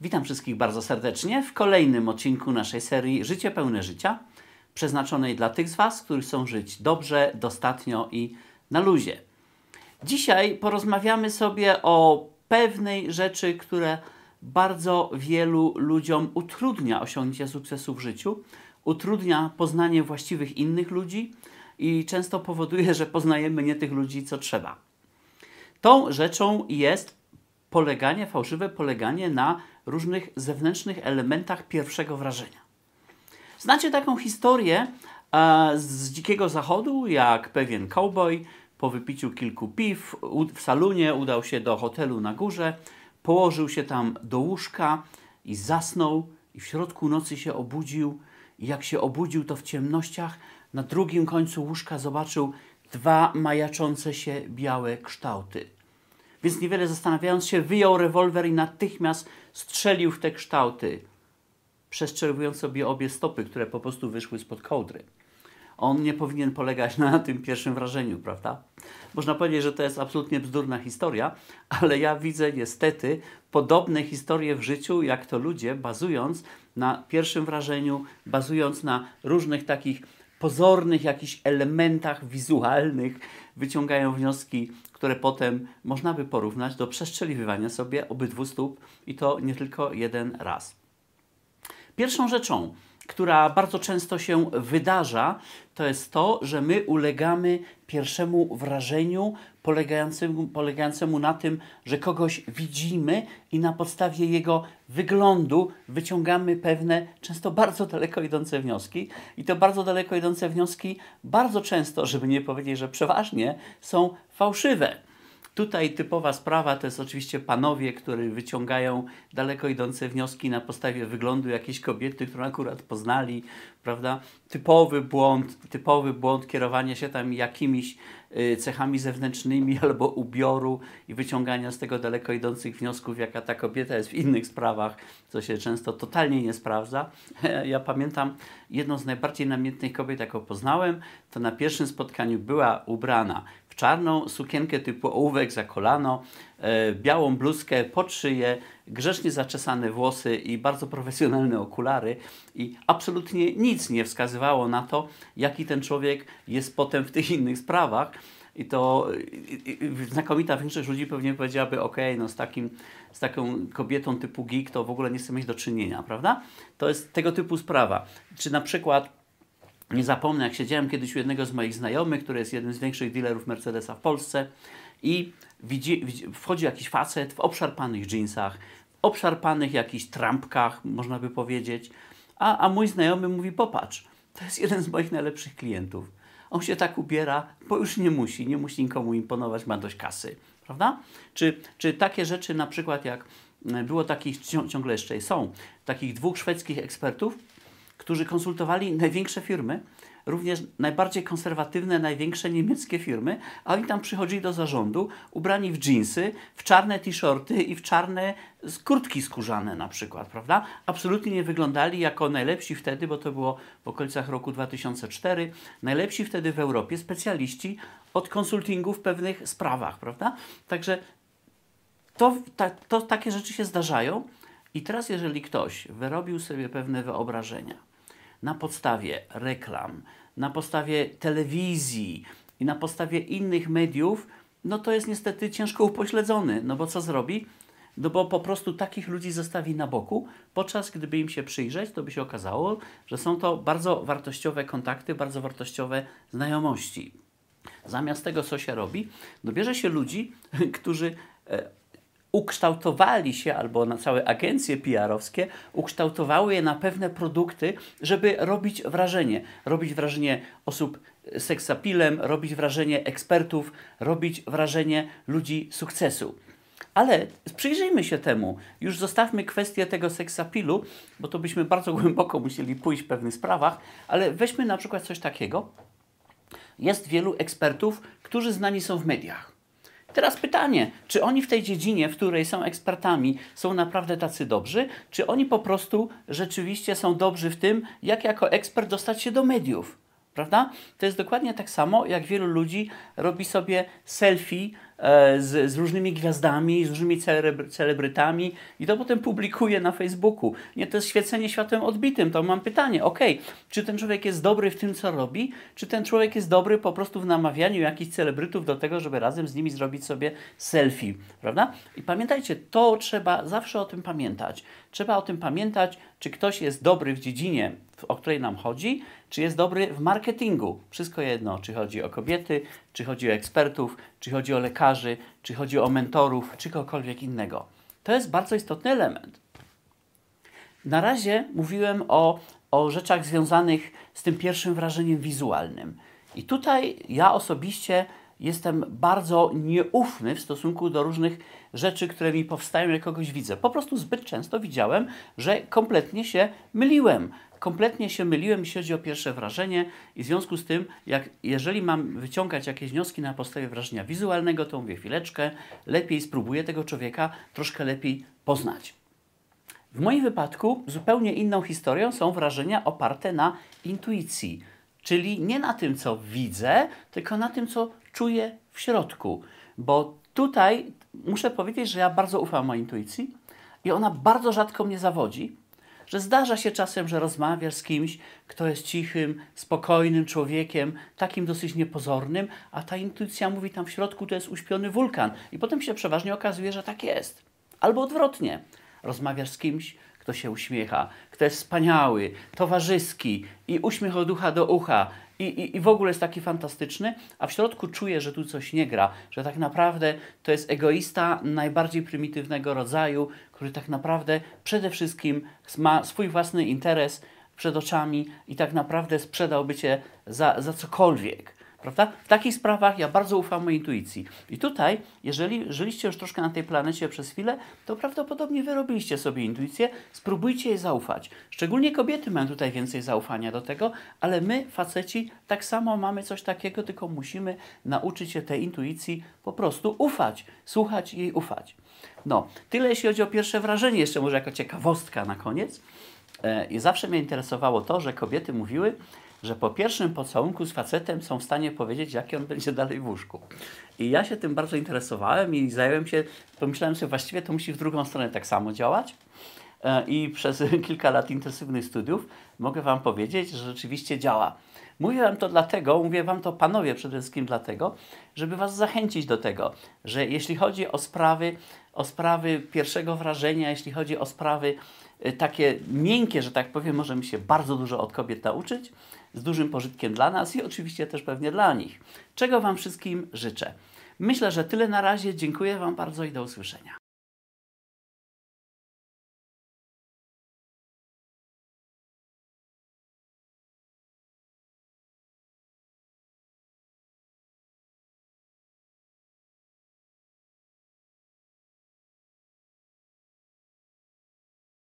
Witam wszystkich bardzo serdecznie w kolejnym odcinku naszej serii Życie pełne życia, przeznaczonej dla tych z Was, którzy chcą żyć dobrze, dostatnio i na luzie. Dzisiaj porozmawiamy sobie o pewnej rzeczy, które bardzo wielu ludziom utrudnia osiągnięcie sukcesu w życiu, utrudnia poznanie właściwych innych ludzi i często powoduje, że poznajemy nie tych ludzi, co trzeba. Tą rzeczą jest poleganie, fałszywe poleganie na różnych zewnętrznych elementach pierwszego wrażenia. Znacie taką historię e, z Dzikiego Zachodu, jak pewien cowboy po wypiciu kilku piw w salonie udał się do hotelu na górze, położył się tam do łóżka i zasnął i w środku nocy się obudził i jak się obudził to w ciemnościach na drugim końcu łóżka zobaczył dwa majaczące się białe kształty. Więc niewiele zastanawiając się, wyjął rewolwer i natychmiast strzelił w te kształty, przestrzeliwując sobie obie stopy, które po prostu wyszły spod kołdry. On nie powinien polegać na tym pierwszym wrażeniu, prawda? Można powiedzieć, że to jest absolutnie bzdurna historia, ale ja widzę niestety podobne historie w życiu, jak to ludzie, bazując na pierwszym wrażeniu, bazując na różnych takich pozornych jakichś elementach wizualnych, wyciągają wnioski, które potem można by porównać do przestrzeliwywania sobie obydwu stóp i to nie tylko jeden raz. Pierwszą rzeczą, która bardzo często się wydarza, to jest to, że my ulegamy pierwszemu wrażeniu polegającemu, polegającemu na tym, że kogoś widzimy i na podstawie jego wyglądu wyciągamy pewne, często bardzo daleko idące wnioski. I to bardzo daleko idące wnioski bardzo często, żeby nie powiedzieć, że przeważnie, są fałszywe. Tutaj typowa sprawa to jest oczywiście panowie, którzy wyciągają daleko idące wnioski na podstawie wyglądu jakiejś kobiety, którą akurat poznali, prawda? Typowy błąd, typowy błąd kierowania się tam jakimiś y, cechami zewnętrznymi albo ubioru i wyciągania z tego daleko idących wniosków, jaka ta kobieta jest w innych sprawach, co się często totalnie nie sprawdza. Ja pamiętam jedną z najbardziej namiętnych kobiet, jaką poznałem, to na pierwszym spotkaniu była ubrana czarną sukienkę typu ołówek za kolano, e, białą bluzkę pod szyję, grzecznie zaczesane włosy i bardzo profesjonalne okulary i absolutnie nic nie wskazywało na to, jaki ten człowiek jest potem w tych innych sprawach. I to znakomita większość ludzi pewnie powiedziałaby, ok, no z, takim, z taką kobietą typu geek to w ogóle nie chcę mieć do czynienia, prawda? To jest tego typu sprawa. Czy na przykład nie zapomnę, jak siedziałem kiedyś u jednego z moich znajomych, który jest jednym z większych dealerów Mercedesa w Polsce i widzi, widzi, wchodzi jakiś facet w obszarpanych jeansach, w obszarpanych jakichś trampkach, można by powiedzieć, a, a mój znajomy mówi, popatrz, to jest jeden z moich najlepszych klientów. On się tak ubiera, bo już nie musi, nie musi nikomu imponować, ma dość kasy, prawda? Czy, czy takie rzeczy na przykład jak e, było takich, ciągle jeszcze są, takich dwóch szwedzkich ekspertów, którzy konsultowali największe firmy, również najbardziej konserwatywne, największe niemieckie firmy, a oni tam przychodzili do zarządu ubrani w dżinsy, w czarne t-shirty i w czarne kurtki skórzane na przykład, prawda? Absolutnie nie wyglądali jako najlepsi wtedy, bo to było w okolicach roku 2004, najlepsi wtedy w Europie specjaliści od konsultingu w pewnych sprawach, prawda? Także to, ta, to takie rzeczy się zdarzają. I teraz, jeżeli ktoś wyrobił sobie pewne wyobrażenia na podstawie reklam, na podstawie telewizji i na podstawie innych mediów, no to jest niestety ciężko upośledzony. No bo co zrobi? No bo po prostu takich ludzi zostawi na boku, podczas gdyby im się przyjrzeć, to by się okazało, że są to bardzo wartościowe kontakty, bardzo wartościowe znajomości. Zamiast tego, co się robi, dobierze się ludzi, którzy e, ukształtowali się, albo na całe agencje PR-owskie, ukształtowały je na pewne produkty, żeby robić wrażenie. Robić wrażenie osób seksapilem, robić wrażenie ekspertów, robić wrażenie ludzi sukcesu. Ale przyjrzyjmy się temu. Już zostawmy kwestię tego seksapilu, bo to byśmy bardzo głęboko musieli pójść w pewnych sprawach, ale weźmy na przykład coś takiego. Jest wielu ekspertów, którzy znani są w mediach. Teraz pytanie, czy oni w tej dziedzinie, w której są ekspertami, są naprawdę tacy dobrzy, czy oni po prostu rzeczywiście są dobrzy w tym, jak jako ekspert dostać się do mediów? Prawda? To jest dokładnie tak samo, jak wielu ludzi robi sobie selfie e, z, z różnymi gwiazdami, z różnymi celebry, celebrytami i to potem publikuje na Facebooku. Nie, to jest świecenie światłem odbitym. To mam pytanie, ok, czy ten człowiek jest dobry w tym, co robi, czy ten człowiek jest dobry po prostu w namawianiu jakichś celebrytów do tego, żeby razem z nimi zrobić sobie selfie, prawda? I pamiętajcie, to trzeba zawsze o tym pamiętać. Trzeba o tym pamiętać, czy ktoś jest dobry w dziedzinie, o której nam chodzi, czy jest dobry w marketingu. Wszystko jedno, czy chodzi o kobiety, czy chodzi o ekspertów, czy chodzi o lekarzy, czy chodzi o mentorów, czy kogokolwiek innego. To jest bardzo istotny element. Na razie mówiłem o, o rzeczach związanych z tym pierwszym wrażeniem wizualnym. I tutaj ja osobiście jestem bardzo nieufny w stosunku do różnych rzeczy, które mi powstają, jak kogoś widzę. Po prostu zbyt często widziałem, że kompletnie się myliłem. Kompletnie się myliłem, jeśli chodzi o pierwsze wrażenie, i w związku z tym, jak, jeżeli mam wyciągać jakieś wnioski na podstawie wrażenia wizualnego, to mówię chwileczkę, lepiej spróbuję tego człowieka troszkę lepiej poznać. W moim wypadku zupełnie inną historią są wrażenia oparte na intuicji, czyli nie na tym, co widzę, tylko na tym, co czuję w środku. Bo tutaj muszę powiedzieć, że ja bardzo ufam mojej intuicji i ona bardzo rzadko mnie zawodzi. Że zdarza się czasem, że rozmawiasz z kimś, kto jest cichym, spokojnym człowiekiem, takim dosyć niepozornym, a ta intuicja mówi tam w środku, to jest uśpiony wulkan. I potem się przeważnie okazuje, że tak jest. Albo odwrotnie. Rozmawiasz z kimś, kto się uśmiecha, kto jest wspaniały, towarzyski i uśmiech od ucha do ucha i, i, i w ogóle jest taki fantastyczny, a w środku czuje, że tu coś nie gra, że tak naprawdę to jest egoista najbardziej prymitywnego rodzaju, który tak naprawdę przede wszystkim ma swój własny interes przed oczami i tak naprawdę sprzedałby cię za, za cokolwiek. Prawda? W takich sprawach ja bardzo ufam mojej intuicji. I tutaj, jeżeli żyliście już troszkę na tej planecie przez chwilę, to prawdopodobnie wyrobiliście sobie intuicję, spróbujcie jej zaufać. Szczególnie kobiety mają tutaj więcej zaufania do tego, ale my, faceci, tak samo mamy coś takiego, tylko musimy nauczyć się tej intuicji po prostu ufać, słuchać jej ufać. No, tyle jeśli chodzi o pierwsze wrażenie, jeszcze może jako ciekawostka na koniec. E, I zawsze mnie interesowało to, że kobiety mówiły, że po pierwszym pocałunku z facetem są w stanie powiedzieć, jaki on będzie dalej w łóżku. I ja się tym bardzo interesowałem i zająłem się, pomyślałem sobie, właściwie to musi w drugą stronę tak samo działać. E, I przez kilka lat intensywnych studiów mogę Wam powiedzieć, że rzeczywiście działa. Mówię Wam to dlatego, mówię Wam to panowie przede wszystkim dlatego, żeby Was zachęcić do tego, że jeśli chodzi o sprawy, o sprawy pierwszego wrażenia, jeśli chodzi o sprawy e, takie miękkie, że tak powiem, możemy się bardzo dużo od kobiet nauczyć, z dużym pożytkiem dla nas i oczywiście też pewnie dla nich. Czego Wam wszystkim życzę. Myślę, że tyle na razie. Dziękuję Wam bardzo i do usłyszenia.